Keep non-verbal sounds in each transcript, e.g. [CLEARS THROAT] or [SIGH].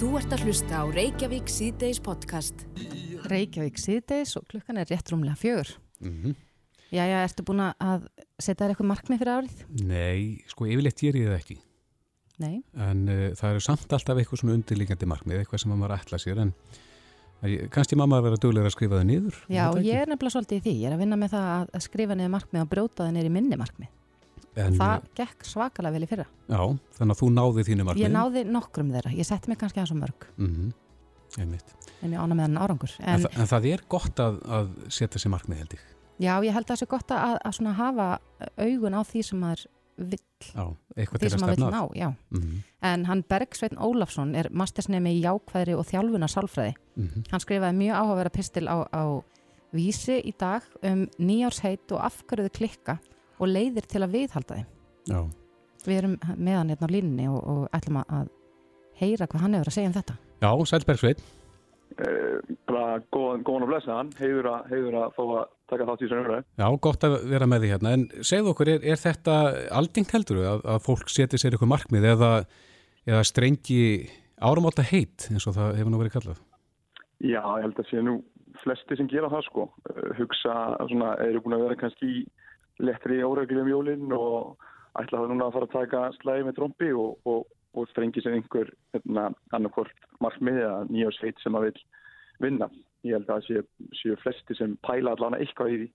Þú ert að hlusta á Reykjavík síðdeis podcast. Reykjavík síðdeis og klukkan er rétt rúmlega fjögur. Mm Jæja, ertu búin að setja þér eitthvað markmið fyrir árið? Nei, sko yfirleitt ger ég það ekki. Nei. En uh, það eru samt alltaf eitthvað svona undirlíkjandi markmið, eitthvað sem maður ætla sér. En kannski mamma að vera duglega að skrifa það niður. Já, ég er nefnilega svolítið í því. Ég er að vinna með það að- að skrifa niður markmið og brjóta það niður í minni markmið. En, það gekk svakalega vel í fyrra. Já, þannig að þú náði þínu markmið. Ég náði nokkrum þeirra. Ég setti mig kannski aðeins og mörg. Mm -hmm. Einmitt. En ég ána með hann árangur. En, En, en, en það er gott að, að setja sér markmið held ég. já, ég held að það sé gott að, að svona hafa augun á því sem maður vill. Já, eitthvað til að stefna já. Mm En hann Bergsveitn Ólafsson er mastersnemi í jákvæðri og þjálfuna sálfræði. -hmm. Hann skrifaði mjög áhugaverða pistil á, á vísi í dag um nýjársheit og afhverjuðu klikka og leiðir til að viðhalda þeim. Já, Við erum með hann hérna á línni og, og ætlum að- að heyra hvað hann hefur að segja um þetta. Já Sælbergsveit. Eh, bara góðan, góðan að blessa hann heiður að, heiður að fá að taka þátt í þessu umræðu. Já, gott að vera með því hérna. En segðu okkur, er, er þetta aldingt heldur að, að fólk setja sér eitthvað markmið eða, eða strengi áramáta heit eins og það hefur nú verið kallað? Já, ég held að sé nú flesti sem gera það sko. Eh, Hugsa svona, eru búin að vera kannski í lettri óreglum jólinn og ætla það núna að fara að taka slæði með trombi og, og, og strengi sem einhver hérna, annarkvort markmið eða nýja sveit sem að vil vinna. Ég held að það sé, séu flesti sem pæla allan eitthvað í því.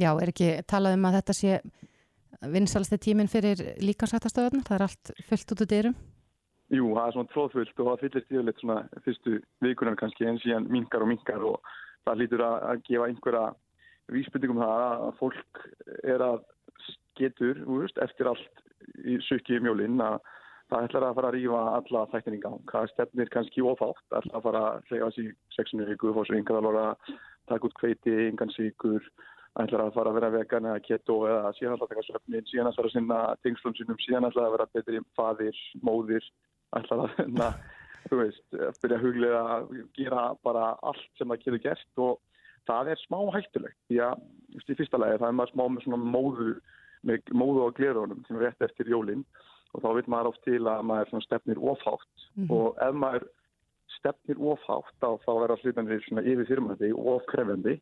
Já, er ekki talað um að þetta sé vinsalsti tíminn fyrir líkansættastöðunar? Það er allt fullt út úr dyrum. Jú, það er svona tróðfullt og það fyllist yfirleitt svona fyrstu vikunar kannski en síðan minkar og minkar og það lítur að, að gefa einhverja vísbyndingum það að fólk er að getur, veist, eftir allt í sukki mjólinn að það ætlar að fara að rífa alla þættin í gang. Það stefnir kannski ofátt, ætlar að fara að hlega sig sexinu viku, fór svo yngan að lóra taka út kveiti, yngan sigur, ætlar að fara að vera vegan eða keto eða síðan að taka söfnin, síðan ætlar að sinna tengslum sínum, síðan ætlar að vera betri fadir, móðir, ætlar að, [LAUGHS] na, þú veist, byrja að huglega að gera bara allt sem það getur gert og það er smá hættulegt því að, í fyrsta lagi það er maður smá með svona móðu, með móðu á glerunum sem er rétt eftir jólinn og þá vil maður oft til að maður stefnir ofhátt og ef maður stefnir ofhátt þá, þá verða hlutanir svona yfir þyrmandi og ofkrefendi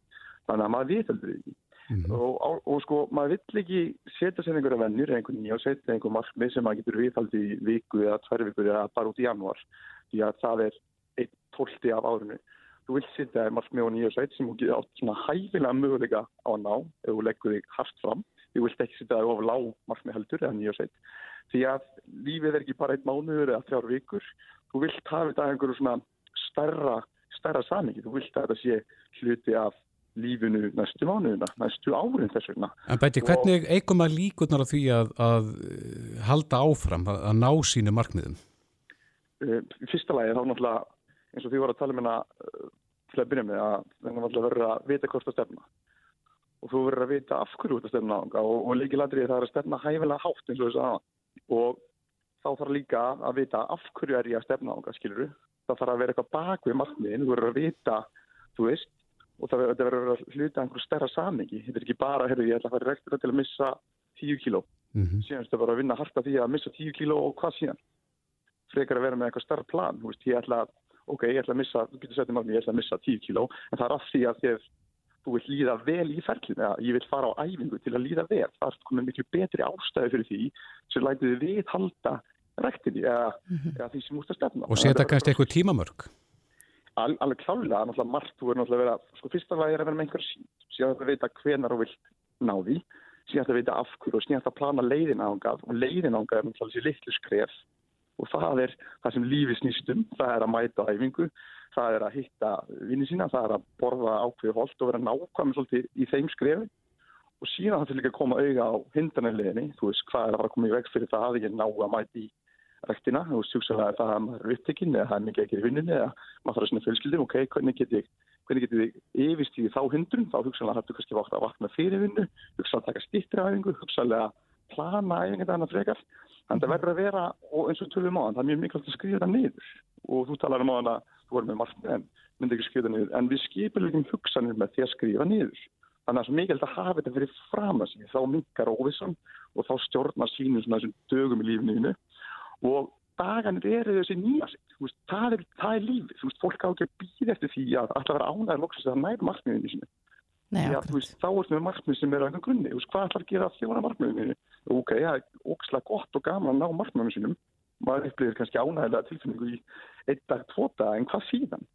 þannig að maður viðheldur því. Mhm. og, og, og sko maður vill ekki setja sér einhverja vennir, einhvern nýja og setja einhver markmið sem maður getur viðhaldi í viku eða tvær vikur eða bara út í januar því að það er einn tólti af árinu þú vill setja þér markmið og nýja set sem þú getur átt svona hæfilega möguleika á að ná ef þú leggur þig hart fram þú vilt ekki þér ofur lág markmið heldur eða nýja set því að lífið er ekki bara einn mánuður eða þrjár vikur þú vilt hafa þetta einhverju svona stærra, stærra samingi, þú vilt að þetta sé hluti af lífinu næstu mánuðina, næstu árin þess vegna. En Bæti, hvernig eigum að líkunar á því að, að eh, halda áfram, að, að ná sínu markmiðum? Í fyrsta lagi þá náttúrulega, eins og því voru að tala um hérna uh, til að byrja með að það náttúrulega verður að vita hvort að stefna. Og þú verður að vita af hverju að stefna og, og líkiladrið það er að stefna hæfilega hátt eins og þess að og þá þarf líka að vita af hverju er ég að stefna á skilur það þarf að vera eitthvað bak við markmiðin þú verður að vita, þú veist. Og það verður að vera að hluta einhverju stærra samingi þetta er ekki bara, heyrðu, ég ætla að fara rektur til að missa 10 kíló. Mm -hmm. síðan er bara að vinna harta því að missa 10 kíló og hvað síðan? Frekar að vera með eitthvað starra plan þú veist, ég ætla að, ok, ég ætla að missa þú getur sett í margni, ég ætla að missa 10 kíló en það er af því að þér, þú vilt líða vel í ferlinu, eða ég vil fara á æfingu til að líða vel, það er komið miklu betri ástæði fyrir því sem lætið við halda rektinni eða, eða því sem úrst að stefna. Og setja kannski eitthvað tímamörk? Al, alveg klálega, náttúrulega margt þú verður náttúrulega að vera, sko fyrsta lagi er að vera með einhver sín síðan þetta vita hvenar þú vilt ná því. Síðan þetta vita af hverju og síðan þetta plana leiðin ángað og leiðin ángað er náttúrulega þessi litlu skref og það er það sem lífi snýstum, það er að mæta æfingu, það er að hitta vinni sína, það er að borða ákveðu holt og vera nákvæmur svolítið í þeim skrefi. Og síðan það til líka að koma auga á hindanarleginni, þú veist hvað er að fara að koma í veg fyrir það að ég ná að mæti í rektina, þú veist sjúksalega það að maður er upptekinn eða það er mikið ekki í vinnunni eða maður þarf að sinna fjölskyldum, ok, hvernig get ég hvernig getur við yfirst í þá hindrun? Þá hugsanlega hættu kannski vakna að vakna fyrir vinnu hugsanlega taka stýttri æfingu hugsanlega plana æfingu þetta annað frekar. Þannig að það verður að vera, og eins og tölum á það er mjög mikilvægt að skrifa það niður. Og þú talar um á hana, þú voru með margt en myndi ekki skrifa það niður, en við skipilegum hugsanir með því að skrifa niður. Þannig að það er mikilvægt að hafa þetta fyrir fram að sig. Þá minkar óvissan og þá stjórnar sínum svona þessum dögum í lífinu og daganir eru þessi nýja þú veist, það er, það er lífið, þú veist, fólk á ekki að býða eftir því að alltaf vera ánæður loksast að það næri markmiðinu sinni. Nei, Já, veist, þá ertu með markmið sem er einhvern grunni, þú veist, hvað ætlar að gera þjóna markmiðinu? Ok, það er ókslega gott og gaman að ná markmiðinu sínum, maður upplifir kannski ánægilega tilfinningu í einn dag, tvo dag, en hvað síðan?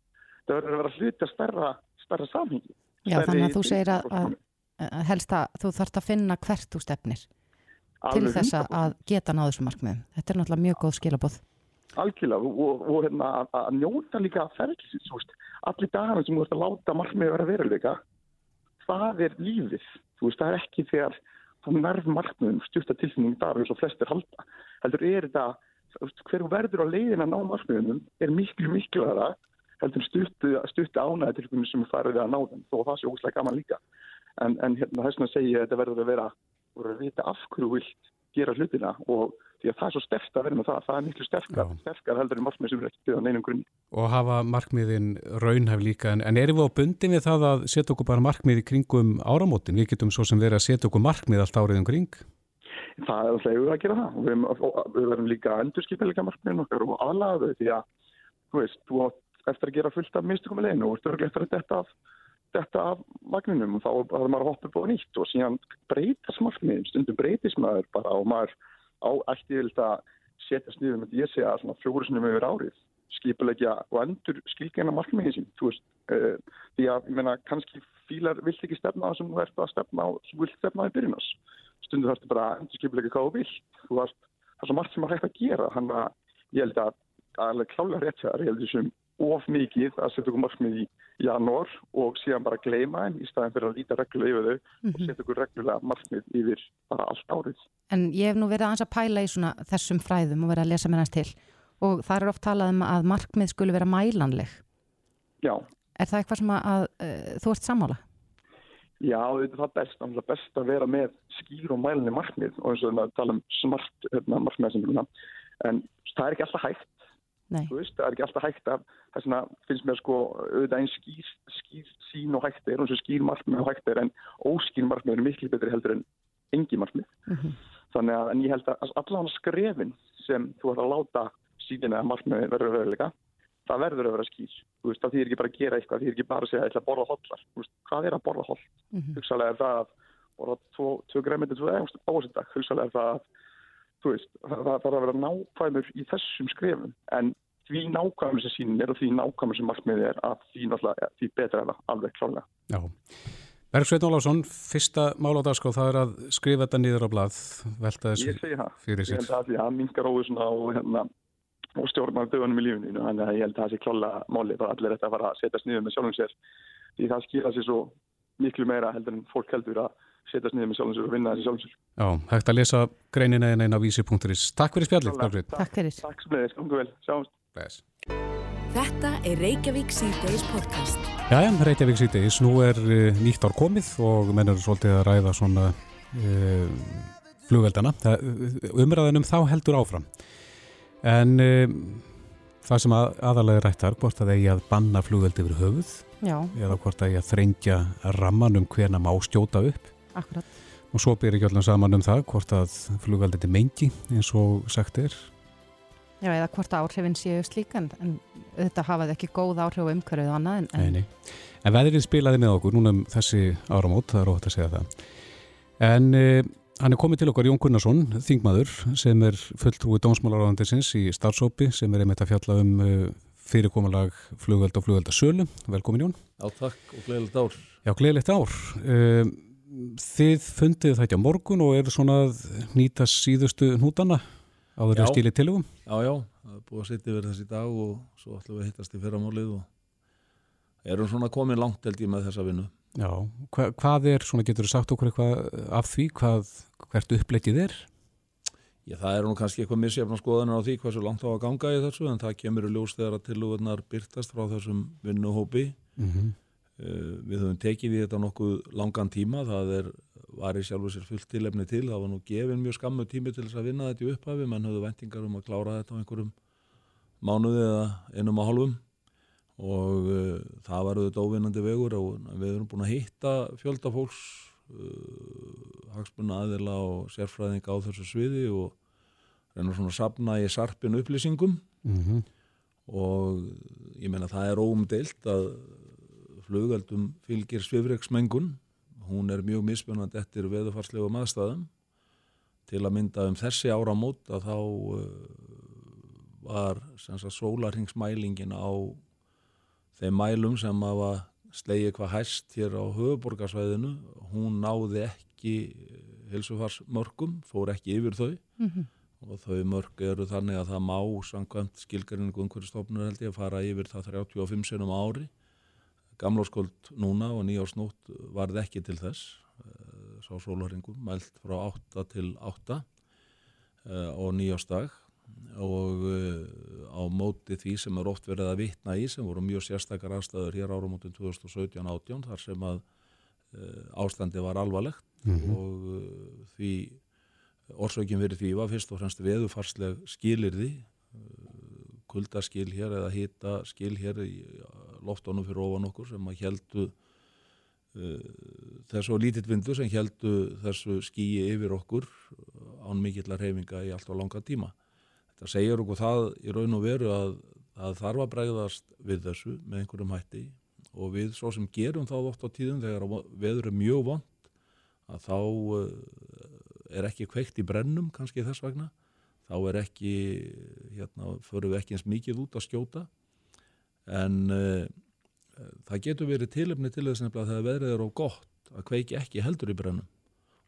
Það verður að vera hluti að stærra, stærra samhengi. Já, Stærri þannig að þú segir að, að að helst að þú þarft að finna hvert þú stefnir til þess að- 100%. að geta náðu þessu markmiðum. Þetta er náttúrulega mjög góð skilabóð. Algjörlega og, og, hérna, að, að njóta líka ferðlisins, þú veist, allir dagarna sem þú ert að láta markmið vera veruleika, það er lífið, þú veist, það er ekki þegar það nærf markmiðum stjúta tilfinning þar eins og flestir halda. Heldur er þetta, þú veist, hver þú verður á leiðin að ná markmiðunum er miklu, miklu aðra heldur stuttu ánæði tilfinning sem farið að ná þeim, þó það sé óslega gaman líka. En, en hérna, þess vegna að þetta verður að vera, að vita af hverju vilt gera hlutina og því að það er svo sterkt að vera með það, það er miklu sterkar, Já. sterkar heldur en markmið sem er ekki byggðan einum grunni. og hafa markmiðin raunhæf líka. En, en erum við á bundin við það að setja okkur bara markmið í kringum áramótin? Við getum svo sem verið að setja okkur markmið allt árið um kring. Það er alltaf við að gera það. Og við, og við verðum líka að endurskipilega markmiðin okkar og aðlaga þau því að þú veist, þú átt eftir að gera fullt af leginu og þú ert eftir að detta af, detta af vagninum. Og þá er maður að hoppa upp á nýtt og síðan breytast markmiðin, stundum breytist maður bara og maður á ætti vilt að setja sniðum með ég segja svona fjóru sinum yfir árið skipilegja og endur skilgjana markmiðin sín, veist, uh, því að ég meina kannski fílar vilt ekki stefna það sem þú ert að stefna á, þú vilt stefna í byrjunars stundu þarfstu bara að endur skipilega hvað þú vilt. Þú varst, það er svo margt sem er hægt að gera þannig að ég held að alveg klálega rétt hér, ég held þessum of mikið að setja okkur markmið í janúar og síðan bara gleyma þeim í staðin fyrir að líta reglulega yfir þau og setja okkur reglulega markmið yfir bara allt árið. En ég hef nú verið aðeins að pæla í svona þessum fræðum og verið að lesa mér næst til og það er oft talað um að markmið skuli vera mælanleg. Já, Er það eitthvað sem að, að uh, þú ert sammála? já, þetta er það best, náttúrulega best að vera með skýr og mælinni markmið og eins og við tala um smart hérna, markmiðasendurina en það er ekki alltaf hægt veist, það er ekki alltaf hægt að þess vegna finnst mér sko auðvitað einn skýr, skýr sín og hægt er og skýr markmið og hægt er en óskýr markmið er miklu betri heldur en engi markmið. Mm þannig að en ég held að allan skrefin sem þú ætlar að láta síðan eða markmiði verður að líka það verður að vera skýr, þú veist, það þýr ekki bara að gera eitthvað, það þýr ekki bara að segja að að borða hollar. Þú veist, hvað er að borða holl? -hmm. hugsalega er það að borða tvo, græmiti, tvö ásendag, hugsalega er það að þú veist, það, þarf að vera nákvæmur í þessum skrefum. En því nákvæmur sem sín er og því nákvæmur sem markmiði er að því því betra er það alveg klálega. Já. Bergsveit Ólásson, fyrsta mál á dagskrá það er að skrifa þetta niður á blað velta Ég þessu segi það, fyrir ég sér held að því að mingar óvissuna og hérna og stjórnar dögunum í lífinu, þannig að ég held að það sé klálega máli, bara allir þetta að fara að setjast niður með sjálfum sér, því það skýra sér svo miklu meira heldur en fólk heldur að setjast niður með sjálfum sér og vinna þessi sjálfum sér. Já, hægt að lesa greinina en einn á vísi.is Takk fyrir spjallið, Bergsveit Takk fyrir. Takk vel, sjáumst. Bless. Þetta er Reykjavík C-Days podcast. Jæja, Reykjavík síðdeis, nú er uh, nýtt ár komið og menn eru svolítið að ræða svona uh, flugveldana. Umræðan um þá heldur áfram. En uh, það sem að, aðalega rættar, hvort að eigi að banna flugveldi yfir höfuð Já, eða hvort að eigi að þrengja ramman um hvena má stjóta upp akkurat. og svo byrja ekki allan saman um það hvort að flugveldi er mengi eins og sagt er. Já, eða hvort áhrifin séu slík en, en auðvitað hafa þau ekki góð áhrif á umhverfið og annað en, Nei, en nei. En veðrið spilaði með okkur núna um þessi áramót, það er ótt að segja það. En uh, hann er komið til okkar Jón Gunnarsson, þingmaður, sem er fulltrúi dómsmálaráðandisins í starfsópi, sem er einmitt að fjalla um uh, fyrirkomulag flugveld og flugveldasölu. Velkomin Jón. Já, takk og gleðilegt ár. Já, gleðilegt ár. Uh, þið fundið þetta á morgun og eru svona að nýta síðustu hnútana áður Já. stílið tilugum. Já, já, það er búið að setja yfir þessi dag og svo ætlum við að hittast í fyrramálið og erum svona komin langt held ég með þessa vinnu. Já, hva, hvað er, svona getur þú sagt okkur eitthvað af því, hvað, hvert upplegið er? Já, það eru nú kannski eitthvað misjafna skoðanir á því hversu langt á að ganga í þessu en það kemur í ljós þegar að tilúðunar byrtast frá þessum vinnuhópi. Mm -hmm. Við höfum tekið í þetta nokkuð langan tíma, það er, var í sjálfu sér fullt tilefni til, það var nú gefin mjög skammu tími til þess að vinna þetta í upphafi, menn höfðu vendingar um að klára þetta á einhverjum mánuði eða einum að hálfum. Og uh, það var auðvitað óvinnandi vegur og við erum búin að hitta fjölda fólks uh, hagsmunna aðila og sérfræðinga á þessu sviði og reynir svona að sapna í sarpin upplýsingum. Mm og ég meina það er óumdeilt að flugöldum fylgir svifreiksmengun hún er mjög mismunandi eftir veðufarslegum aðstæðum. Til að mynda um þessi áramót að þá uh, var sólarhingsmælingin á þeim mælum sem hafa slegið hvað hæst hér á höfuborgarsvæðinu hún náði ekki hilsufarsmörkum, fór ekki yfir þau. Mm -hmm. og þau mörg eru þannig að það má samkvæmt skilgarinningu umhverju stofnur held ég að fara yfir það 35 sinum á ári gamláskóld núna og nýjársnótt varð ekki til þess. Uh, sá sólaringum, mælt frá 8 til 8 uh, og nýjársdag og uh, á móti því sem er oft verið að vitna í sem voru mjög sérstakar aðstæður hér áramótin 2017-18 þar sem að ástandi var alvarlegt. -hmm. og því orsökin fyrir því var fyrst og fremst veðufarsleg skilirði kuldaskil hér eða hita skil hér í loftónum fyrir ofan okkur sem að heldu uh, þessu lítill vindu sem heldu þessu skíi yfir okkur án mikillar reyfinga í allt á langa tíma. Þetta segir okkur það í raun og veru að, að þarf að bregðast við þessu með einhverjum hætti og við svo sem gerum það oft á tíðum þegar veður er mjög vond að þá er ekki kveikt í brennum kannski þess vegna þá er ekki, hérna, förum við ekki eins mikið út að skjóta en uh, það getur verið tilöfni til þess nefnilega að þegar veðrið er á gott að kveiki ekki heldur í brennum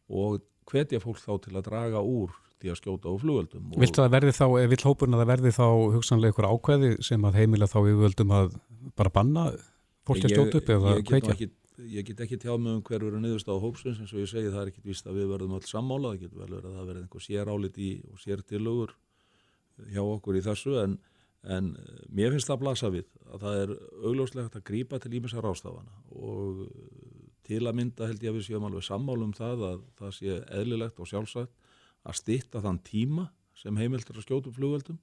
og hvetja fólk þá til að draga úr því að skjóta á flugöldum. Vilt það verði þá, vill hópurinn að það verði þá hugsanlega ykkur ákveði sem að heimila þá yfirvöldum að bara banna fólk að skjóta upp eða kveikja? Ekki, ég get ekki tjáð með um hver verður niðurst á hópsins eins og ég segi það er ekkit víst að við verðum öll sammála, það getur vel verið að það verði einhver sér álit í og sér tilögur hjá okkur í þessu en, en mér finnst það að blasa við að það er augljóslegt að grípa til ímessa rástafana og til að mynda held ég að við séum alveg sammálu um það að það sé eðlilegt og sjálfsagt að stýtta þann tíma sem heimildur að skjótu flugveldum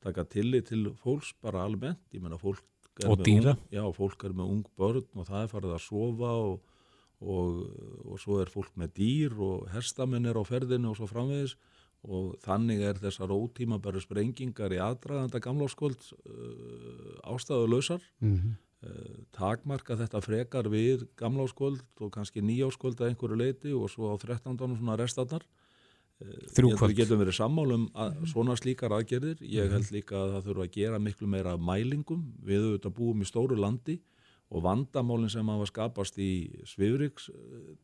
taka tillit til fólks bara almennt, ég menna fólk og dýra. ung, já, fólk er með ung börn og það er farið að sofa og, og, og svo er fólk með dýr og hestamenn er á ferðinu og svo framvegis og þannig er þessar ótímabæru sprengingar í aðdraganda gamláskvöld uh, ástæðu lausar mm -hmm. uh, takmarka þetta frekar við gamláskvöld og kannski nýjáskvöld að einhverju leiti og svo á 13. svona restatnar Þrjúkvöld. Við getum verið sammálum að svona slíkar aðgerðir. Ég held líka að það þurfa að gera miklu meira mælingum. Við auðvitað búum í stóru landi og vandamálinn sem hafa skapast í svifriks,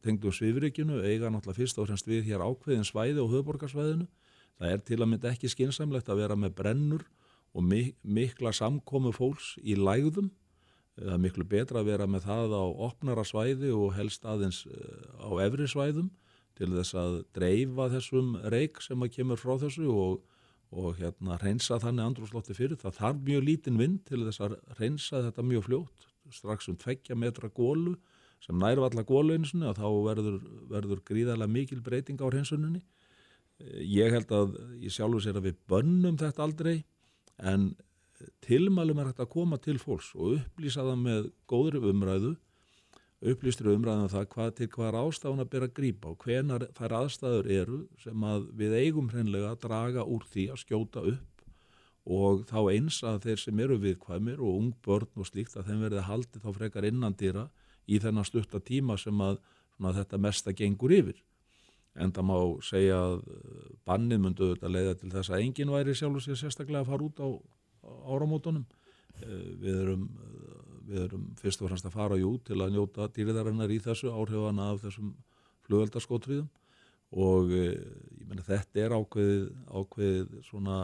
tengdum svifrikinu eiga náttúrulega fyrst og fremst við hér ákveðin svæði og höfborgarsvæðinu. Það er til að mynda ekki skinsamlegt að vera með brennur og mikla samkomi fólks í lægðum. Það er miklu betra að vera með það á opnara svæði og helst aðeins á efri svæðum til þess að dreifa þessum reik sem að kemur frá þessu og, og hérna reynsa þannig andrúslotti fyrir. Það þarf mjög lítinn vind til þess að reynsa þetta mjög fljótt, strax um tveggja metra gólu sem nærvalla gólu einsunni og þá verður, verður gríðarlega mikil breyting á reynsuninni. Ég held að ég sjálfur sér að við bönnum þetta aldrei en tilmælum er hægt að koma til fólks og upplýsa það með góðri umræðu upplýstur umræðan um það hvað til hvaða ástafan að byrja að grípa og hvenar þær aðstæður eru sem að við eigum hreinlega að draga úr því að skjóta upp og þá eins að þeir sem eru viðkvæmir og ung börn og slíkt að þeim verði haldið þá frekar innandýra í þennan stutta tíma sem að þetta mesta gengur yfir. En það má segja að bannið myndu auðvitað leiða til þess að enginn væri sjálf og sér sérstaklega að fara út á áramótonum. Við erum við erum fyrst og fremst að fara jú til að njóta dýriðarinnar í þessu áhrifana af þessum flugöldarskótriðum og ég menna þetta er ákveðið, ákveðið svona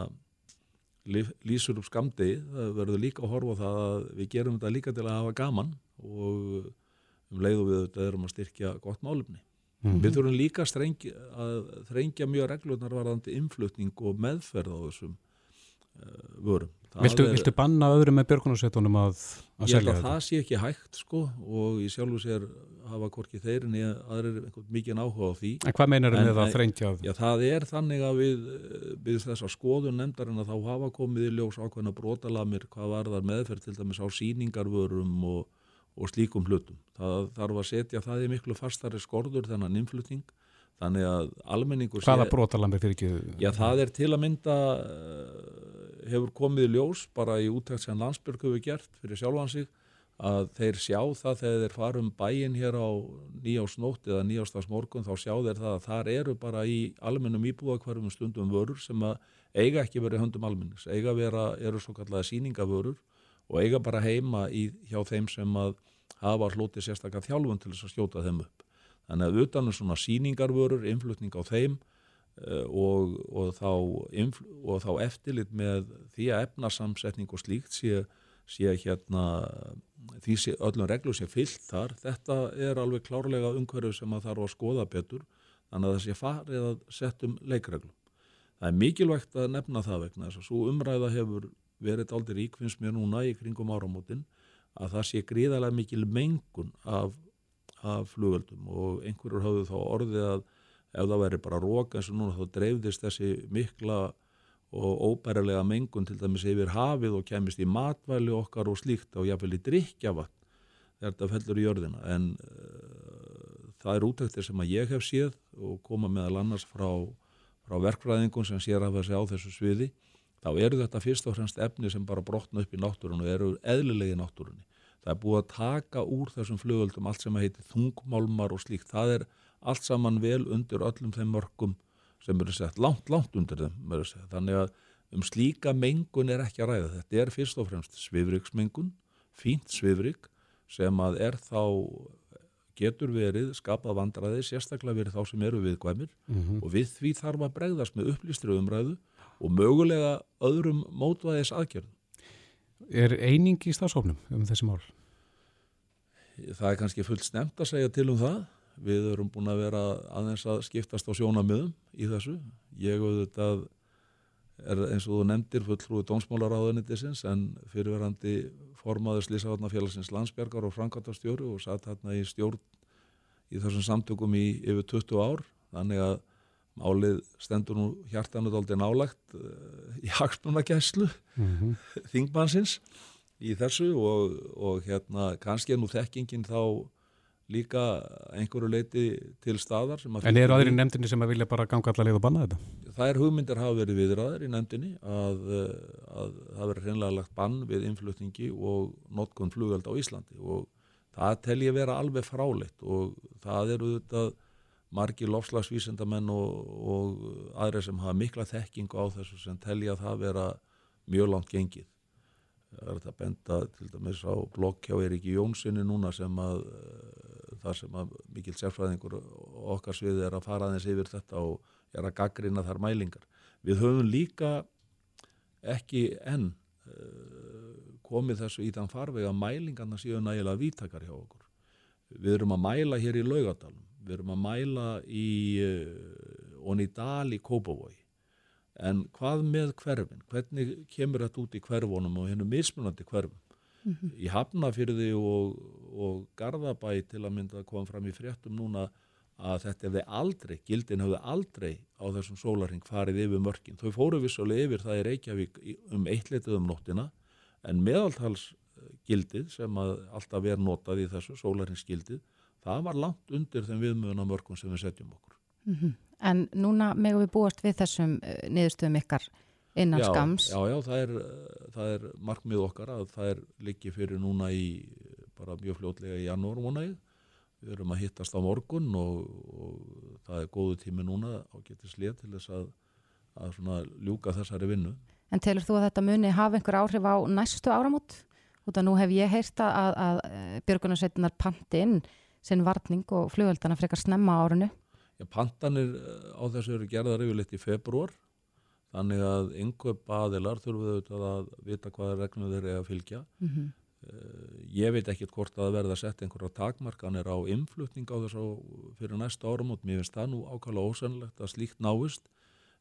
lýsur upp skamdegi, það verður líka að horfa það að við gerum þetta líka til að hafa gaman og um leiðu við þetta erum að styrkja gott málumni. Mm -hmm. Við þurfum líka strengja, að þrengja mjög reglurnar varðandi innflutning og meðferð á þessum uh, vörum. Viltu, er, viltu banna öðrum með björgunarsveitunum að, að selja þetta? Ég held að það sé ekki hægt sko og í sjálfu sér hafa hvorki þeir en ég aðrir mikið áhuga á því. En hvað meinar þau með það þrengja? Já það er þannig að við, við þessa skoðun nefndarinn að þá hafa komið í ljós ákveðna brotalamir hvað var þar meðferð til dæmis á síningarvörum og, og slíkum hlutum. Það þarf að setja það í miklu fastari skorður þennan innflutning. Þannig að almenningur Hvaða brotalambi fyrir ekki? Já, það er til að mynda uh, hefur komið ljós bara í úttækt sem landsbyrg hefur gert fyrir sjálfan sig að þeir sjá það þegar þeir farum bæin hér á nýjásnótt eða nýjástagsmorgun þá sjá þeir það að þar eru bara í almennum íbúðakvarfum stundum vörur sem að eiga ekki verið höndum almennings, eiga vera, eru svo kallega síningavörur og eiga bara heima í, hjá þeim sem að hafa hlutið sérstaklega þjálfun til þess að skjóta þeim upp. Þannig að utanum svona síningarvörur, influtning á þeim uh, og, og, þá, og þá eftirlit með því að efnarsamsetning og slíkt sé, sé hérna því sé, öllum reglum sé fyllt þar þetta er alveg klárlega umhverju sem að þarf að skoða betur. Þannig að það sé farið að setjum leikreglum. Það er mikilvægt að nefna það vegna þess að svo umræða hefur verið aldrei ríkvinns mér núna í kringum áramótin að það sé gríðarlega mikil mengun af, af flugöldum og einhverjur hafðu þá orðið að ef það væri bara rók eins og núna þá dreifðist þessi mikla og óbærilega mengun til dæmis yfir hafið og kemist í matvæli okkar og slíkt og jáfnvel í drikjavatn þegar þetta fellur í jörðina en uh, það er útæktir sem að ég hef séð og koma meðal annars frá, frá verkfræðingum sem sér það sé á þessu sviði þá eru þetta fyrst og fremst efni sem bara brotna upp í náttúrunni og eru eðlilegi náttúrunni. Það er búið að taka úr þessum flugöldum allt sem heitir þungmálmar og slíkt. Það er allt saman vel undir öllum þeim mörgum sem eru sett langt, langt undir þeim þannig að um slíka mengun er ekki að ræða, þetta er fyrst og fremst svifriksmengun, fínt svifrik sem að er þá getur verið skapað vandraði sérstaklega verið þá sem eru viðkvæmir mm -hmm. og við því þarf að bregðast með upplýstri umræðu og mögulega öðrum mótvæðis aðgerðum. Er eining í stafsóknum um þessi mál? Það er kannski fullt snemt að segja til um það. Við erum búin að vera aðeins að skiptast á sjónamöðum í þessu. Ég auðvitað er eins og þú nefndir fulltrúi dónsmálaráðunitisins en fyrirverandi formaður Slísavarnafélagsins landsbergar og frangatastjóru og satt hérna í stjórn í þessum samtökum í yfir 20 ár. Þannig að málið stendur nú hjartanuð aldrei nálagt uh, í hagsmunagæslu mm -hmm. [LAUGHS] þingmannsins í þessu og, og hérna kannski er nú þekkingin þá líka einhverju leiti til staðar En eru aðri í nefndinni sem að vilja bara ganga allar leið og banna þetta? Það er hugmyndir hafa verið viðraðir í nefndinni að, að það verið hreinlega lagt bann við innflutningi og notkun flugöld á Íslandi og það tel ég vera alveg fráleitt og það eru þetta margi lofslagsvísendamenn og, og aðri sem hafa mikla þekkingu á þessu sem telja að það vera mjög langt gengið það er þetta benda til dæmis á blokk hjá Eiríki Jónssoni núna sem að þar sem að mikil sérfræðingur okkar sviði er að fara aðeins yfir þetta og er að gaggrina þar mælingar. Við höfum líka ekki enn uh, komið þessu í þann farveg að mælingarna séu nægilega vítakar hjá okkur. Við erum að mæla hér í laugadalum, við erum að mæla í uh, Onidal í Kópavói en hvað með hverfin? Hvernig kemur þetta út í hverfunum og hennu mismunandi hverfum? mm -hmm. í Hafnafyrði og, og Garðabæ til að mynda að koma fram í fréttum núna að þetta hefði aldrei, gildin hefði aldrei á þessum sólarhing farið yfir mörkin. Þau fóru vissulega yfir það í Reykjavík um eittlitið um nóttina en meðaltalsgildið sem alltaf er notað í þessu sólarhingsgildið, það var langt undir þeim viðmöðuna mörkum sem við setjum okkur. Mm -hmm. En núna megum við búast við þessum uh, niðurstöðum ykkar innan já, skams Já, já, það er, það er markmið okkar að það er líki fyrir núna í bara mjög fljótlega í janúarmónæg við erum að hittast á morgun og, og það er góðu tími núna á getið slið til þess að, að ljúka þessari vinnu En telur þú að þetta muni hafa einhver áhrif á næstu áramót? Út af nú hef ég heyrta að, að eh, Björgunarsveitinar panti inn sinn varning og flugöldana frekar snemma árunu Já, pantanir á þessu eru gerðar yfirleitt í februar Þannig að yngöp aðilar þurfum við að vita hvaða regnum þeir eru að fylgja. Mm -hmm. Ég veit ekkert hvort að verða að setja einhverja takmarkanir á influtning á þessu fyrir næsta árum og mér finnst það nú ákvæmlega ósennlegt að slíkt náist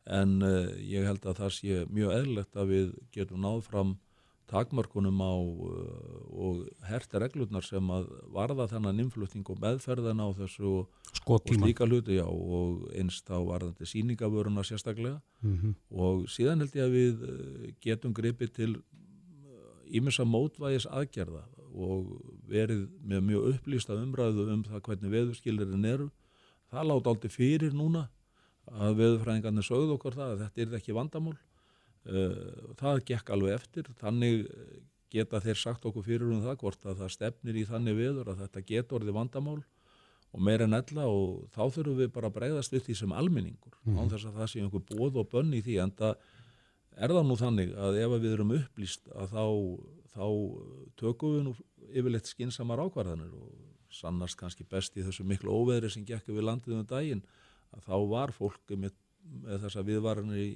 en eh, ég held að það sé mjög eðlilegt að við getum náð fram takmörkunum á uh, og herti reglurnar sem að varða þennan innflutning og meðferðan á þessu og slíka hluti já, og einst á varðandi síningavöruna sérstaklega. Mm -hmm. og síðan held ég að við uh, getum gripið til ímessa uh, mótvægis aðgerða og verið með mjög upplýsta umræðu um það hvernig veðurskilirinn eru. Það láta aldrei fyrir núna að veðurfræðingarnir sögðu okkur það að þetta er ekki vandamál það gekk alveg eftir þannig geta þeir sagt okkur fyrir um það hvort að það stefnir í þannig veður að þetta getur orðið vandamál og meira en ella og þá þurfum við bara að bregðast við því sem almenningur mm. án þess að það sé einhver bóð og bönn í því en það er það nú þannig að ef við erum upplýst að þá, þá tökum við nú yfirleitt skinsamar ákvarðanir og sannast kannski best í þessu miklu óveðri sem gekk við landið um daginn að þá var fólki með, með þessa viðvaranir í,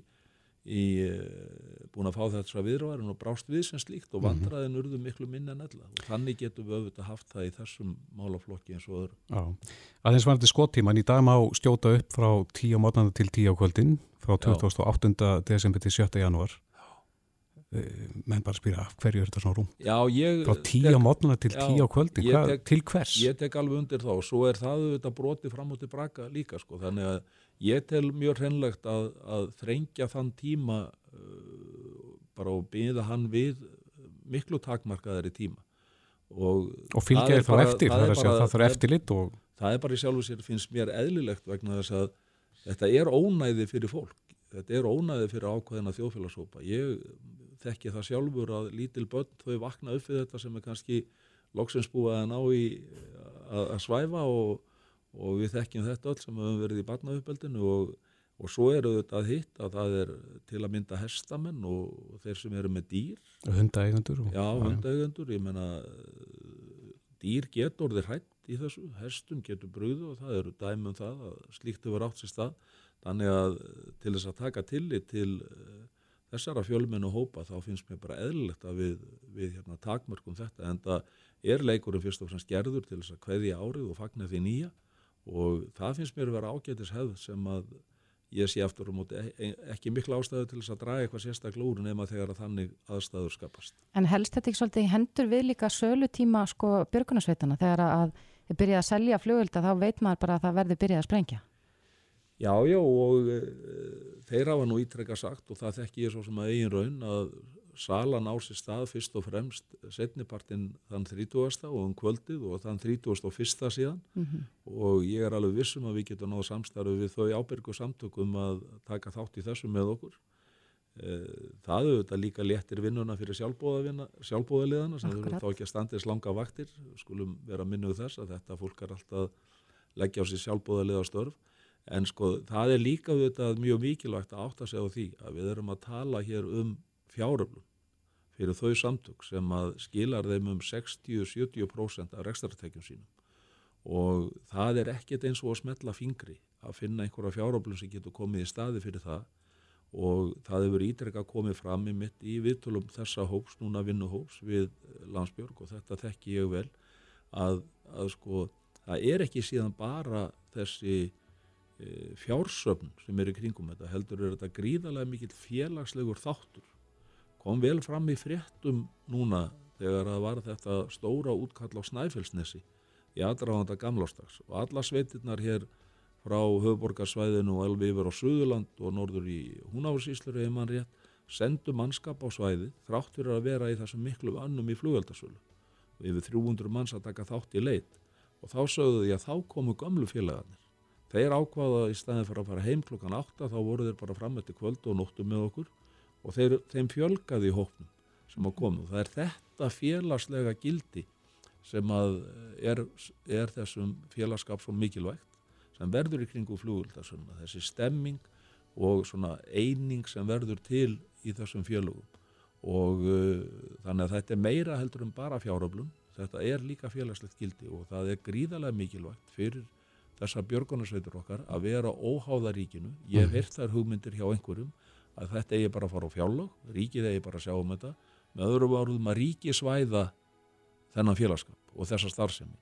í eh, búin að fá þetta viðvarin og brást við sem slíkt og mhm. vandraðin urðu miklu minna en ella og þannig getum við auðvitað haft það í þessum málaflokki eins og öðru. Já, aðeins var þetta skottíman í dag má stjóta upp frá 10 mótnanda til 10 á kvöldin frá 28. desember til 7. januar Eh, menn bara spyrja hverju er þetta svona rúm Já, ég, frá tíu á mótnuna til tíu á kvöldi Hva, tek, til hvers? Ég tek alveg undir þá og svo er það þetta broti fram og tilbaka líka sko. þannig að ég tel mjög hreinlegt að, að þrengja þann tíma uh, bara og byrja hann við miklu takmarkaðari tíma. Og, og fylgja þér þá eftir það, það, það þarf eftirlit og það er bara í sjálfu sér finnst mér eðlilegt vegna þess að þetta er ónæði fyrir fólk. Þetta er ónæði fyrir ákveðina þjóðfélagsópa ég þekki það sjálfur að lítil börn þau vakna upp við þetta sem er kannski loksins búið að ná í að, að svæfa og, og við þekkjum þetta öll sem hefur verið í barnauppbeldinu og, og svo eru þetta hitt að það er til að mynda hestamenn og þeir sem eru með dýr. Hundaeigandur Já, hundaeigandur, ég menna dýr getur orðið hrætt í þessu, hestum getur brúðu og það eru dæmum það að slíkt hefur átt sér stað. Þannig að til þess að taka tillit til þessara fjölmennu hópa þá finnst mér bara eðlilegt að við, við hérna, takmörkum þetta en það er leikurum fyrst og fremst gerður til þess að hveðja árið og fagna því nýja og það finnst mér að vera ágætis hefð sem að ég sé aftur um móti e, ekki miklu ástæðu til þess að draga eitthvað sérstaklega úr nema þegar að þannig aðstæður skapast. En helst þetta ekki svolítið hendur við líka sölu tíma sko björgunarsveitana þegar að þið byrjaði að selja flugölda þá veit maður bara að það verður byrjaði að sprengja? Já, já og e, þeir hafa nú ítrekka sagt og það þekk ég svo sem að eigin raun að salan á sér stað fyrst og fremst setnipartin þann 30. og um kvöldið og þann 31. síðan mm -hmm. og ég er alveg vissum að við getum náðu samstarfið við þau ábyrgu samtökum að taka þátt í þessu með okkur. E, það auðvitað líka léttir vinnuna fyrir sjálfbóðaliðana sem þurfum þá ekki að standis langa vaktir, skulum vera minnuð þess að þetta fólk er alltaf leggja á sér sjálfbóðaliða störf en sko það er líka auðvitað mjög mikilvægt að átta sig á því að við erum að tala hér um fjáröflum fyrir þau samtök sem að skilar þeim um 60-70% af rekstaratekjum sínum. Og það er ekkert eins og að smetla fingri að finna einhverja fjáröflum sem getur komið í staði fyrir það. Og það hefur ítrekka komið fram í mitt í viðtölum þessa hóps, núna vinnuhóps við Landsbjörg og þetta þekki ég vel að, að sko það er ekki síðan bara þessi E, fjársöfn sem eru kringum þetta heldur er þetta gríðarlega mikill félagslegur þáttur kom vel fram í fréttum núna þegar það var þetta stóra útkall á Snæfellsnesi í aðráðanda gamlástags og alla sveitirnar hér frá höfuborgarsvæðinu og elvi yfir á Suðurland og norður í Húnáfusíslur eða mann rétt sendu mannskap á svæði þrátt fyrir að vera í þessum miklu vannum í flugveldasölu. Og yfir 300 manns að taka þátt í leit. Og þá sögðu því að þá komu gamlu félagarnir. Þeir ákvaða í staðin fyrir að fara heim klokkan 8 þá voru þeir bara fram eftir kvöld og nóttu með okkur og þeir, þeim fjölgaði hóknum sem að komu. Það er þetta félagslega gildi sem að er, er þessum félagskap svo mikilvægt sem verður í kringu flugul þessi stemming og eining sem verður til í þessum félagum og uh, þannig að þetta er meira heldur en bara fjáröflum þetta er líka félagslegt gildi og það er gríðarlega mikilvægt fyrir þessar björgunarsveitur okkar að vera óháða ríkinu. Ég hef hirt þar hugmyndir hjá einhverjum að þetta eigi bara að fara á fjállag, ríkið eigi bara að sjá um þetta, með öðrum áruðum að ríki svæða þennan félagskap og þessa starfsemi.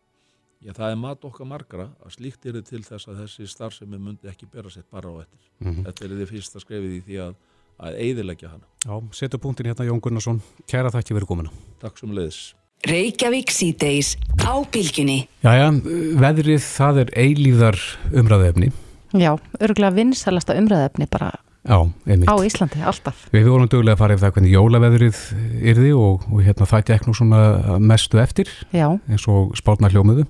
Já, það er mat okkar margra að slíkt er til þess að þessi starfsemi myndi ekki bera sér bara á eftir. Mm -hmm. Þetta er því fyrsta skrefið í því að, að eidilegja hana. Já, setja punktin hérna Jón Gunnarsson. Kæra þakki verið komina. Takk sem leiðis. Reykjavík síðdeis á bylginni. Jæja, veðrið það er eilíðar umræðefni. Já, örgulega vinsalasta umræðefni bara Já, á Íslandi, alltaf. Við vorum duglega að fara yfir það hvernig jólaveðrið yrði og, og hérna það gekk nú svona mestu eftir Já. eins og spátna hljómiðu.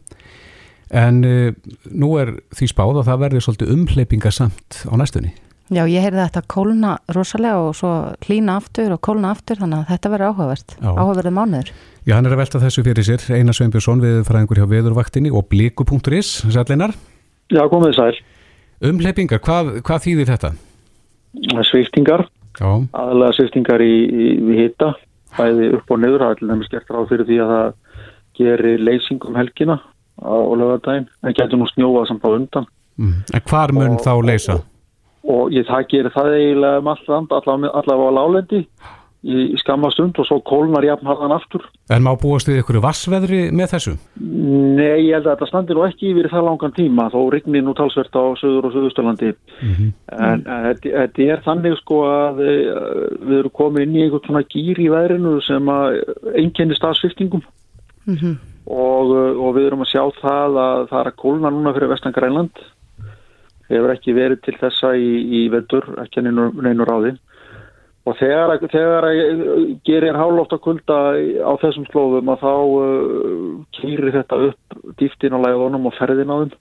En uh, nú er því spáð að það verður svolítið umhleypinga samt á næstunni. Já, ég heyrði þetta kólna rosalega og svo hlína aftur og kólna aftur þannig að þetta verður áhugavert, áhugaverðið mánuður. Já, hann er að velta þessu fyrir sér. Einar Sveinbjörnsson við fræðingur hjá veðurvaktinni og bliku.is, sætlinar. Já, komið sæl. Umhleypingar, hvað, hvað þýðir þetta? Sviftingar, aðalega sviftingar í, í, í hitta, bæði upp og niður. Til dæmis gert ráð fyrir því að það gerir leysing um helgina á lögadaginn. Það getur nú snjóað samt á undan. mm. en hvar mun Og- þá leysa? Og ég, það gerir það eiginlega um allt land, allavega, allavega á lálendi í, í skamma stund og svo kólnar jafnharðan aftur. En má búast við ykkur vassveðri með þessu? Nei, ég held að þetta standi nú ekki yfir það langan tíma, þó rignir nú talsvert á söður og söðusturlandi. Mm En, en þetta, er þannig sko að eh, við erum komin inn í einhvern svona gýr í veðrinu sem að einkenni stafsviftingum Mm og, eh, og við erum að sjá það að það er að kólna núna fyrir vestan Grænland. Hefur ekki verið til þessa í, í veður, ekki að neinu, neinu ráði. Og þegar, þegar að gerir hálóft að kulda á þessum slóðum að þá uh, kýrir þetta upp dýftin á læðunum og ferðin á þeim.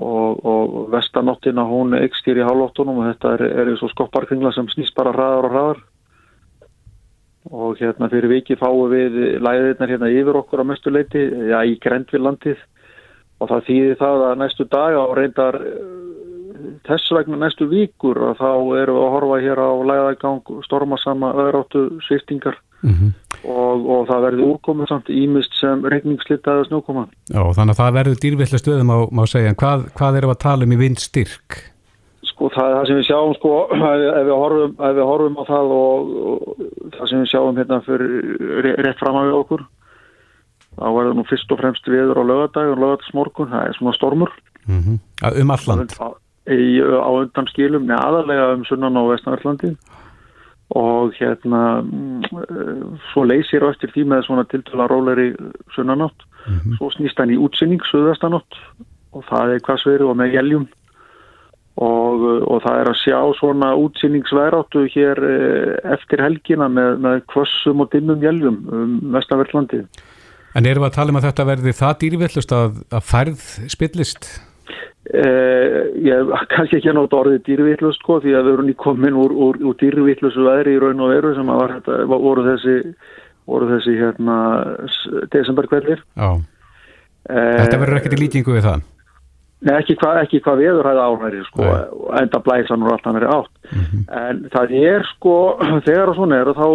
Og, og vestanáttina hún ekstýr í hálóttunum og þetta er, er eins og skopparkringla sem snýst bara hraðar og hraðar. Og hérna fyrir viki fáum við læðirnar hérna yfir okkur á mestu leiti, já í Grendvillandið og það þýðir það að næstu daga og reyndar þess vegna næstu vikur og þá erum við að horfa hér á læðagang stormasama öðráttu sviftingar -hmm. og, og það verði úrkomið samt ímist sem regningslitaði snjókoma. Já, þannig að það verður dýrvillig stöðum á, má segja. En hvað, hvað við að tala um í vindstyrk? Sko það er það sem við sjáum sko [CLEARS THROAT] ef ef við horfum, ef við horfum á það og, og það sem við sjáum hérna fyrir ré- rétt fram á við okkur þá verður nú fyrst og fremst viður á lögadag og lögadagsmorgun, það er svona stormur Mm Um alland? á, í, á undan skilum, neða aðalega um sunnan á vestanverlandi og hérna mm, eh, svo leysir á eftir því með svona tiltöla róleri sunnanátt Mhm. svo snýst hann í útsinning suðvestanátt og það er hvassveri og með jæljum og, og það er að sjá svona útsinningsveráttu hér eh, eftir helgina með, með kvossum og dimmum jæljum um vestanverlandi En erum við að tala um að þetta verði það dýrvillust að, að færð spillist? Eh, ég [LAUGHS] kannski ekki að nota orðið dýrvillust sko því að við erum nýkomin úr, úr, úr dýrvillusu veðri í raun og veru sem að var, þetta, voru þessi voru þessi hérna desemberkveldir Já, þetta verður ekkert í líkingu við það? Nei, ekki hvað ekki hva veður hæði ánæri sko, enda blæsan úr allt hann er átt. Mm en það er sko [CLEARS THROAT] þegar og svona er þá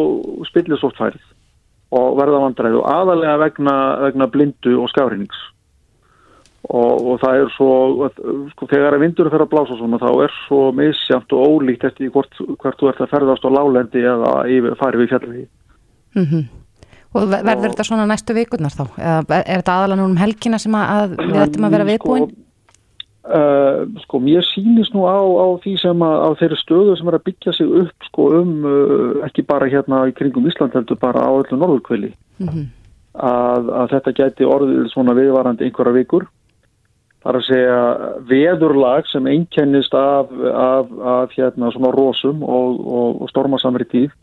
spillir svo færð og verða vandræði og aðalega vegna, vegna blindu og skafrinnings og, og það er svo sko, þegar að vindur fyrir að blása svona þá er svo misjamt og ólíkt eftir hvort, hvort þú ert að ferðast á lálendi eða yfir, farið við fjallvegi -hmm. Og ver- verður þetta svona næstu vikurnar þá? Eða er þetta aðalega nú um helgina sem að, við ættum að vera viðbúin? Sko, uh, sko mér sýnist nú á, á því sem að á þeirri stöðu sem er að byggja sig upp sko um uh, ekki bara hérna í kringum Ísland heldur bara á öllu norðurkvili Mm að, að þetta gæti orðið svona viðvarandi einhverja vikur þar að segja veðurlag sem einkennist af, af, af hérna svona rósum og, og, og stormasamri tíð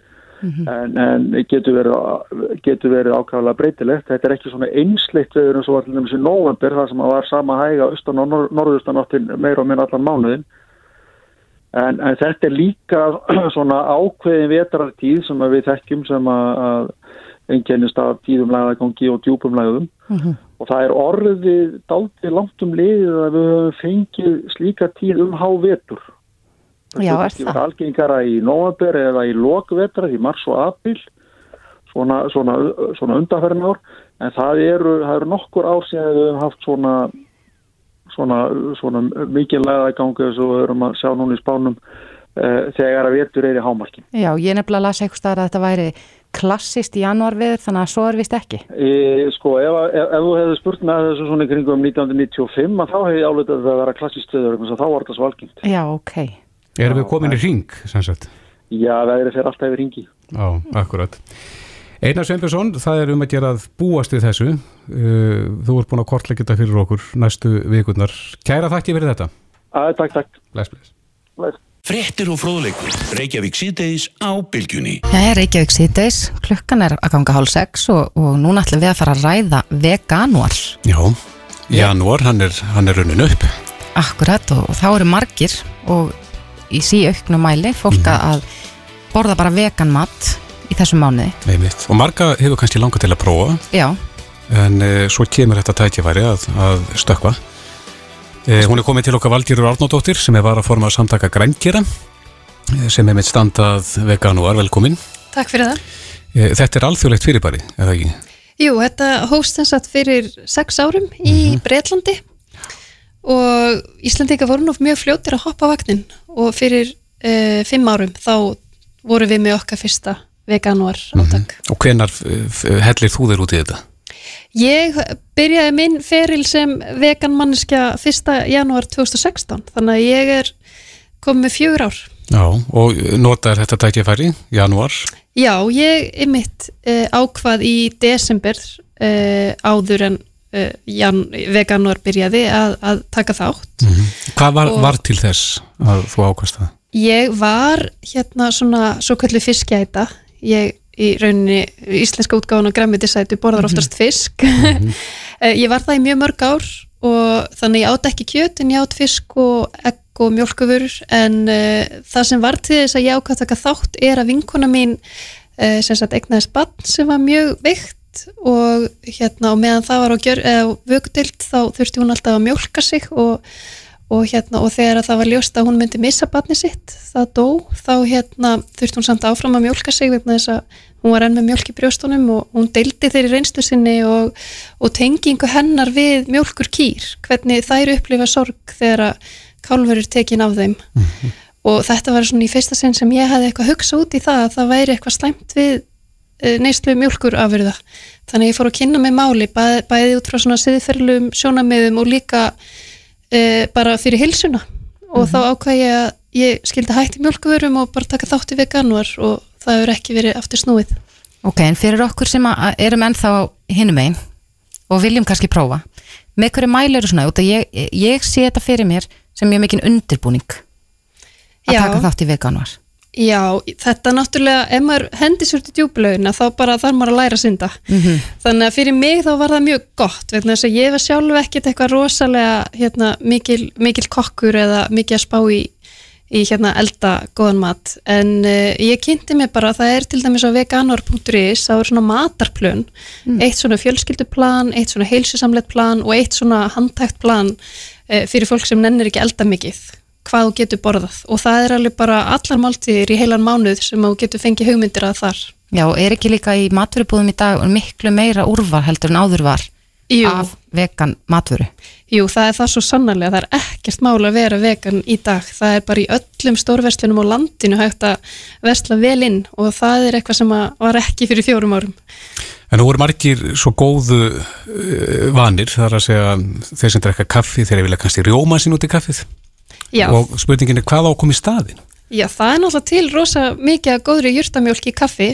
en, en getur verið, verið ákvæðlega breytilegt. Þetta er ekki svona einsleitt veður eins og allir nefnir í november það sem að var sama hæga austan og nor norðustan áttin meira og minna allan mánuðin. En, en þetta er líka [CLEARS THROAT] svona ákveðin vetrartíð sem við þekkjum sem að, einkennist af tíðum lagagangi og djúpum lagðum -hmm. Og það er orðið dálítið langt um liðið að við höfum fengið slíka tíð um hávetur. Já, er það? algengara í november eða í lokvetra, í mars og april, svona, svona, svona undanferðin ár, en það eru, það eru nokkur ár síðan við höfum haft svona, svona, svona mikið lagagangi eins og við höfum að sjá núna í spánum eh, þegar að vetur er í hámarkin. Já, ég nefnilega las eitthvað að þetta væri klassist í janúarviður þannig að svo er vist ekki. E, sko, ef, ef, ef þú hefði spurt með þessu svona í kringum 1995 að þá hefði ég álitað að það vera klassist stöður þá var þetta svo algengt. Já, ok. Erum við komin í ring, sem sagt? Já, veðrið fer alltaf yfir ringi. Já, akkurat. Einar Sveinbjörnsson, það er um að gera að búast við þessu. Uh, Þú ert búin að kortleggja þetta fyrir okkur næstu vikurnar. Kæra þakki fyrir þetta. Að, takk, takk. Bless, bless. Bless. Frettir og fróðleikur. Reykjavík síðdeis á bylgjunni. Jæja, Reykjavík síðdeis, klukkan er að ganga hálf sex og, og núna ætlum við að fara að ræða veganúar. Já, janúar, hann er, hann er runnin upp. Akkurat og, og þá eru margir og í síauknum mæli fólk Mhm. að borða bara vegan mat í þessum mánuði. Einmitt. Og marga hefur kannski langað til að prófa, Já, en uh, svo kemur þetta tækifæri að, að stökkva. Uh, hún er komið til okkar Valgýrur Arnódóttir sem er var að samtaka grænkera eh, sem er mitt standað veganúar, velkomin. Takk fyrir það. Uh, þetta er alþjóðlegt fyrirbæri, eða ekki? Jú, þetta hóst þess að fyrir sex árum í Breitlandi og Íslandika voru nú mjög fljótir að hoppa vagnin og fyrir uh, fimm árum þá voru við með okkar fyrsta veganúar átak. Og hvenar uh, hellir þú þér út í þetta? Ég byrjaði minn feril sem vegan manneskja 1. janúar 2016 þannig að ég er komið fjögur ár. Já, og notar þetta tækifæri, janúar. Já, ég ymitt uh, ákvað í desember uh, áður en uh, jan, veganúar byrjaði að, að taka þátt. Hvað var, var til þess að þú ákast það? Ég var hérna svona svo kallu fiskjæta. Ég í rauninni íslenska útgáfan á græmitisætu borðar oftast fisk. [LAUGHS] Eh, ég var það í mjög mörg ár og þannig ég átt ekki kjöt en ég átt fisk og egg og mjölkufurur en uh, það sem var til þess að ég ákvæða taka þátt er að vinkona mín uh, sem sagt egnaðist bann sem var mjög veikt og hérna og meðan það var á eða vökudild þá þurfti hún alltaf að mjölka sig og og, hérna, og þegar að það var ljóst að hún myndi missa batni sitt, það dó þá hérna, þurfti hún samt áfram að mjólka sig vegna þess að hún var enn með mjólk í brjóstunum og hún deildi þeirri reynslu sinni og, og tengingu hennar við mjólkur kýr, hvernig þær upplifa sorg þegar að kálfur er tekin af þeim. Og þetta var svona í fyrsta sinn sem ég hefði eitthvað hugsa út í það að það væri eitthvað slæmt við eh, neyslu mjólkur afurða þannig ég fór að kynna mig máli bæ, bæði út frá svona siðferðlum sjónamiðum og líka e, bara fyrir hilsuna og þá ákvað ég að ég skildi hætti mjölkuverum og bara taka þátt í veganuar og það hefur ekki verið aftur snúið. ok, en fyrir okkur sem erum ennþá hinum einn og viljum kannski prófa, með hverju mæli eru svona, út að ég, ég sé þetta fyrir mér sem mjög mikinn undirbúning að Já. taka þátt í veganuar. Já, þetta náttúrulega, ef maður hendi sér til djúblaugina þá bara þarf maður að læra að synda. Þannig að fyrir mig þá var það mjög gott vegna þess að ég var sjálf ekkert eitthvað rosalega hérna, mikil, mikil kokkur eða mikið að spá í, í hérna, elda góðan mat. En uh, ég kynnti mig bara að það er til dæmis á veganor.is þá er svona matarplön eitt svona fjölskylduplan, eitt svona heilsusamlegt plan og eitt svona handtækt plan uh, fyrir fólk sem nennir ekki elda mikið hvað þú getur borðað og það er alveg bara allar máltíðir í heilan mánuð sem þú getur fengið hugmyndir að þar. Já, og er ekki líka í matvörubúðum í dag miklu meira úrvar heldur en áður var Jú, af vegan matvöru? jú, það er það svo sannarlega, það er ekkert mál að vera vegan í dag. Það er bara í öllum stórverslunum á landinu hægt að versla vel inn og það er eitthvað sem var ekki fyrir fjórum árum. En nú eru margir svo góðu uh, vanir, það er að segja þeir sem drekka kaffi, þeir vilja kannski rjóma sín út í kaffið Já, og spurningin er hvað á að koma í staðin? já það er náttúrulega til rosa mikið að góðri jurtamjólk í kaffi.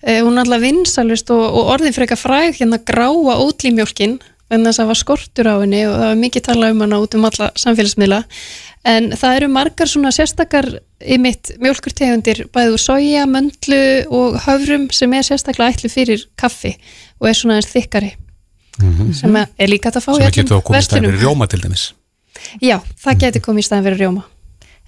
Uh, hún er náttúrulega vinsalust og, og orðin fyrir eitthvað fræg hérna gráa ótlímjólkin en þess að það var skortur á henni og það var mikið talað um hana út um alla samfélagsmiðla. En það eru margar svona sérstakar ymitt mjólkurtegundir bæði úr soja, möndlu og höfrum sem er sérstaklega ætlu fyrir kaffi og er svona eins þykkari sem er líka að fá sem í að getur Já, það getur komið í staðin fyrir rjóma.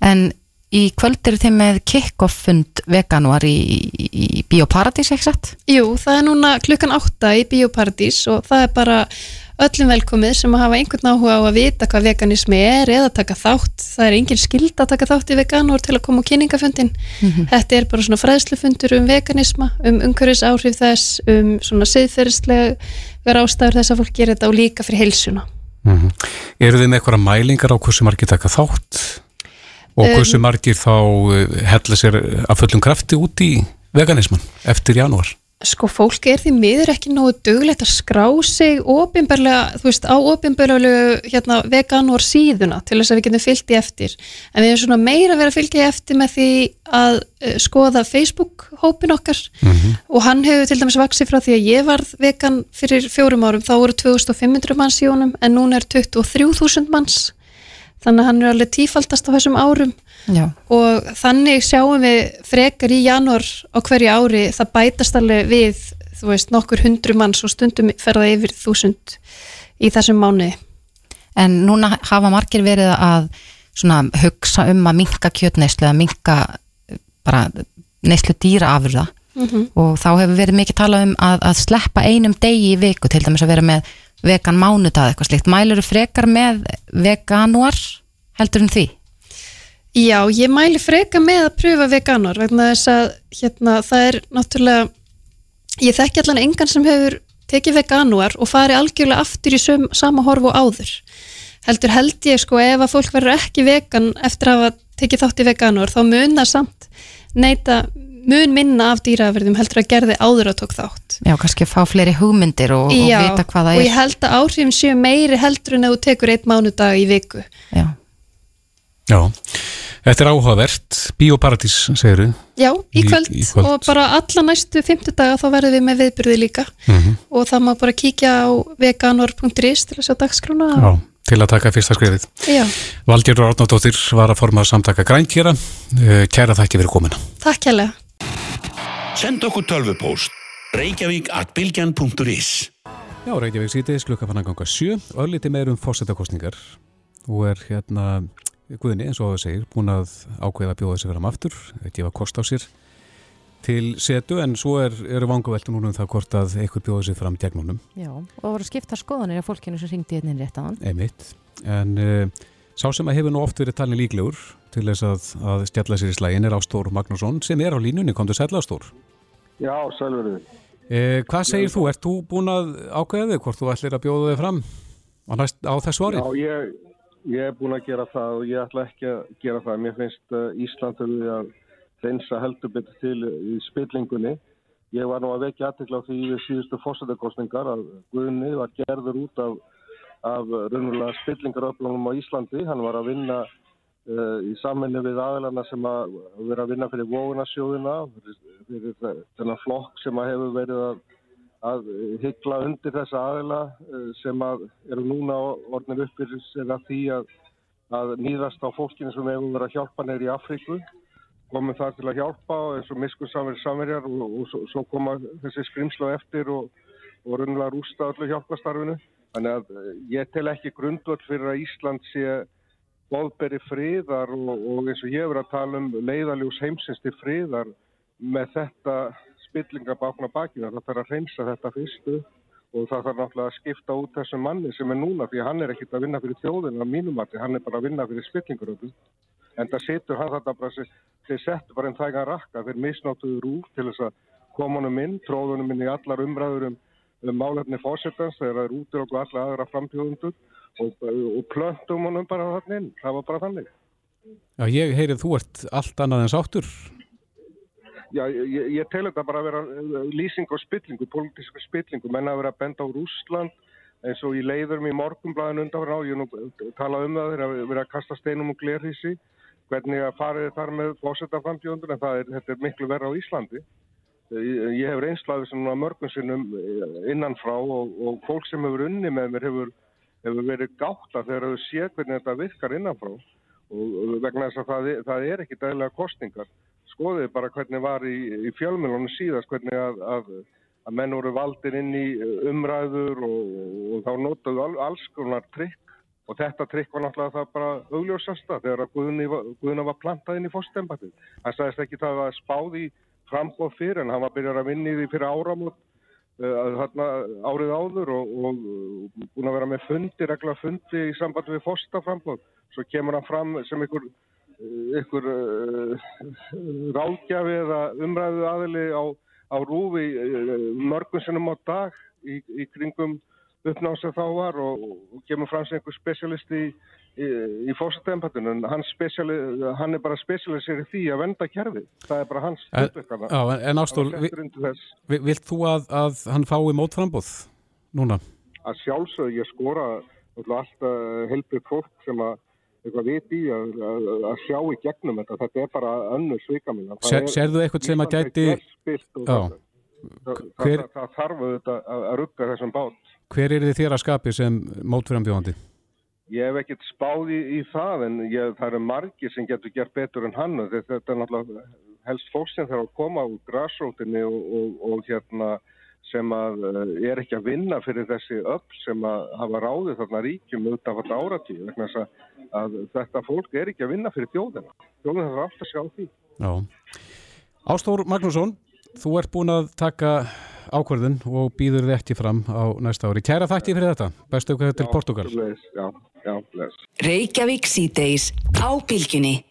En í kvöld eru þeim með kick-off fund veganuar í, í, í Bíóparadís, ekki satt? Jú, það er núna klukkan átta í Bíóparadís og það er bara öllum velkomið sem að hafa einhvern áhuga á að vita hvað veganismi er eða taka þátt. Það er engin skild að taka þátt í veganúr til að koma á kynningafundin. Þetta er bara svona fræðslufundur um veganisma, um umhverfis áhrif þess, um svona siðferðislega ástæður þess að fólk gerir þetta og líka fyrir heilsuna. Mm Eru þið með eitthvað mælingar á hversu margir taka þátt og Um, hversu margir þá uh, hella sér af fullum krafti út í veganisman eftir janúar? Sko fólk er því miður ekki nógu duglegt að skrá sig opinberlega, þú veist, á opinberlega hérna, veganúar síðuna til þess að við getum fyllt í eftir. En við erum svona meira að vera að fylgja í eftir með því að uh, skoða Facebook-hópin okkar og hann hefur til dæmis vaksið frá því að ég varð vegan fyrir fjórum árum, þá voru 2500 manns í honum en núna er 23.000 manns. Þannig að hann er alveg tífaldast á þessum árum Já. og þannig sjáum við frekar í janúar á hverju ári það bætast alveg við þú veist nokkur hundru manns og stundum ferða yfir þúsund í þessum mánuði en núna hafa margir verið að svona hugsa um að minka kjötneyslu eða minka bara neyslu dýra afurða Mhm. og þá hefur verið mikið talað um að, að sleppa einum degi í viku til dæmis að vera með vegan mánudag eitthvað slíkt, mælur frekar með veganuar heldur en því? Já, ég mæli freka með að pröfa veganor vegna þess að hérna, það er náttúrulega ég þekki allan engan sem hefur tekið veganuar og farið algjörlega aftur í söm, sama horf og áður heldur held ég sko ef að fólk verður ekki vegan eftir að hafa tekið þátt í veganuar þá mun það samt neyta mun minna af dýraverðum heldur að gerði áður að tók þátt. Já, kannski fá fleiri hugmyndir og, og Já, vita hvað það og er. ég held að áhrifin séu meiri heldur en að þú tekur eitt mánudag í viku. Já, Já, þetta er áhugavert. Bíóparadís, segir þú Já, í Í- kvöld, í kvöld. og bara alla næstu fimmtudaga þá verðum við með viðbyrði líka. Mhm. og það má bara kíkja á veganor.is til að sjá dagskrúna Já, til að taka fyrsta skrifið Já, Valgerður Árnardóttir var að forma samtaka grænkjera Kæra þakki fyrir komuna. Takk hérlega Send okkur tölvupóst. Reykjavík at bylgjan.is Já, Reykjavík síðdeis, klukka fann að ganga sjö. Örlíti meir um fórsetakostningar og er hérna Guðni, eins og það segir, búin að ákveða að bjóða sig fram aftur, að gefa kost á sér til setu, en svo er, eru vangaveltu núna um það hvort að eitthvað bjóða sig fram gegnunum, Já, og það voru skipta skoðanir af fólkinu sem ringdi hérna inn rétt á hann einmitt. En uh, sá sem að hefur nú oft verið talin líklegur til þess að, að stjalla sér í slægin er Ástór Magnússon sem er á línunni, kom til sætla Ástór Já, sælverið. eh, Hvað segir þú? Ert þú búin að ákveða þig hvort þú ætlir að bjóða þig fram á, næst, á þessu ári? Já, ég, ég er búin að gera það og ég ætla ekki að gera það. Mér finnst uh, Ísland þurfið að reynsa heldur betur til í spillingunni. Ég var nú að vekja aðtekla á því við síðustu fórsetakostningar að Guðni var gerður út af, af raunverulega spillingaröflunum á Íslandi. Hann var að vinna í sammenni við aðlana sem að vera að vinna fyrir vóðunarsjóðina, fyrir, þennan flokk sem að hefur verið að að hyggla undir þessa aðila eh, sem að eru núna orðnir upp fyrir sér að því að, að nýðast á fólkinu sem hefur verið að hjálpa neyri í Afríku komum það til að hjálpa eins og miskur samverð samverjar og, og svo, svo koma þessi skrimsla eftir og, og raunlega rústa öllu hjálpastarfinu þannig að eh, ég tel ekki grundvöld fyrir að Ísland sé boðberi friðar og, og eins og ég hefur að tala um leiðaljós heimsins til friðar með þetta spillingabákna baki það þarf að reynsa þetta fyrstu og það þarf náttúrulega að skipta út þessum manni sem er núna því að hann er ekkit að vinna fyrir þjóðinu á mínumati, hann er bara að vinna fyrir spillinguröðu en það situr hann þetta bara þeir settu bara einn þægan rakka þeir misnáttuður úr til þess að koma honum inn, tróðunum inn í allar umræður um, um málefni fósettans þegar það er útir okkur alla aðra framtíðundur og, og plöntum honum bara þannig inn, það var bara þannig. Já, ég heyrið þú ert allt annað en sáttur. Já, ég, ég tel þetta bara að vera uh, lýsing á spillingu, pólitísku spillingu, menn að vera benda á Rússland eins og í leiðurum í morgunblæðinu undanfra á, ég nú tala um það, þeir að vera að kasta steinum og glerhísi, hvernig að farið þar með fósettaframtíðundur, en það er, þetta er miklu verra á Íslandi. Ég, ég hef reynslaði svona mörgum sinnum innanfrá og, og fólk sem hefur unni með mér hefur, hefur verið gátta þegar þau sé hvernig þetta virkar innanfrá. Og vegna þess að það, það er ekki dægilega kostningar skoðið bara hvernig var í, í fjölmjölunum síðast, hvernig að, að, að menn voru valdir inn í umræður og, og þá notaðu al, alls konar trikk. Og þetta trikk var náttúrulega það bara augljósasta þegar Guðni, var- plantað inn í fórstembatið. Hann sagðist ekki það að spáði frambóð fyrir en hann var byrjar að vinna í því fyrir áramót. uh, þarna árið áður og, og, búin að vera með fundi, regla fundi í sambandi við fórstaframbóð. Svo kemur hann fram sem ykkur ykkur uh, ráðgjafi eða umræðu aðili á, á rúfi uh, mörgum sinnum á dag í, í kringum uppnáð sem þá var og, og kemur fram sem einhver spesialist í, í, í fórsættembatun en hann, speciali- hann er bara spesialisir í því að venda kerfið. Það er bara hans En, já, en- Ástól, vi- vilt þú að, að hann fái mótframbóð núna? að sjálfsögðu ég skora alltaf helbrið fólk sem að eitthvað viti í að, að, að sjá í gegnum þetta. Þetta er bara önnur svika mín. Sér- sérðu eitthvað sem að gæti-. Það, það, það, þarf að, að rugga þessum bát. Hver er þið þér að skapi sem mótframbjóðandi? Ég hef ekkert spáð í, í það en ég, það eru margir sem getur gert betur en hann. Þetta, þetta er náttúrulega helst fólk sem þarf að koma úr grassrótinni og, og, og hérna sem að eh, er ekki að vinna fyrir þessi öll sem að hafa ráðið þarna ríkjum utan þetta áratíð þetta fólk er ekki að vinna fyrir þjóðina. Þjóðina þarf alltaf að sjá því. Já. Ástór Magnússon, þú ert búin að taka ákvörðun og býður þið ekki fram á næsta ári. Kæra þakki fyrir þetta. Bestu okkar til Portugal. Já, já, bless. Reykjavík síðdeis á bylginni.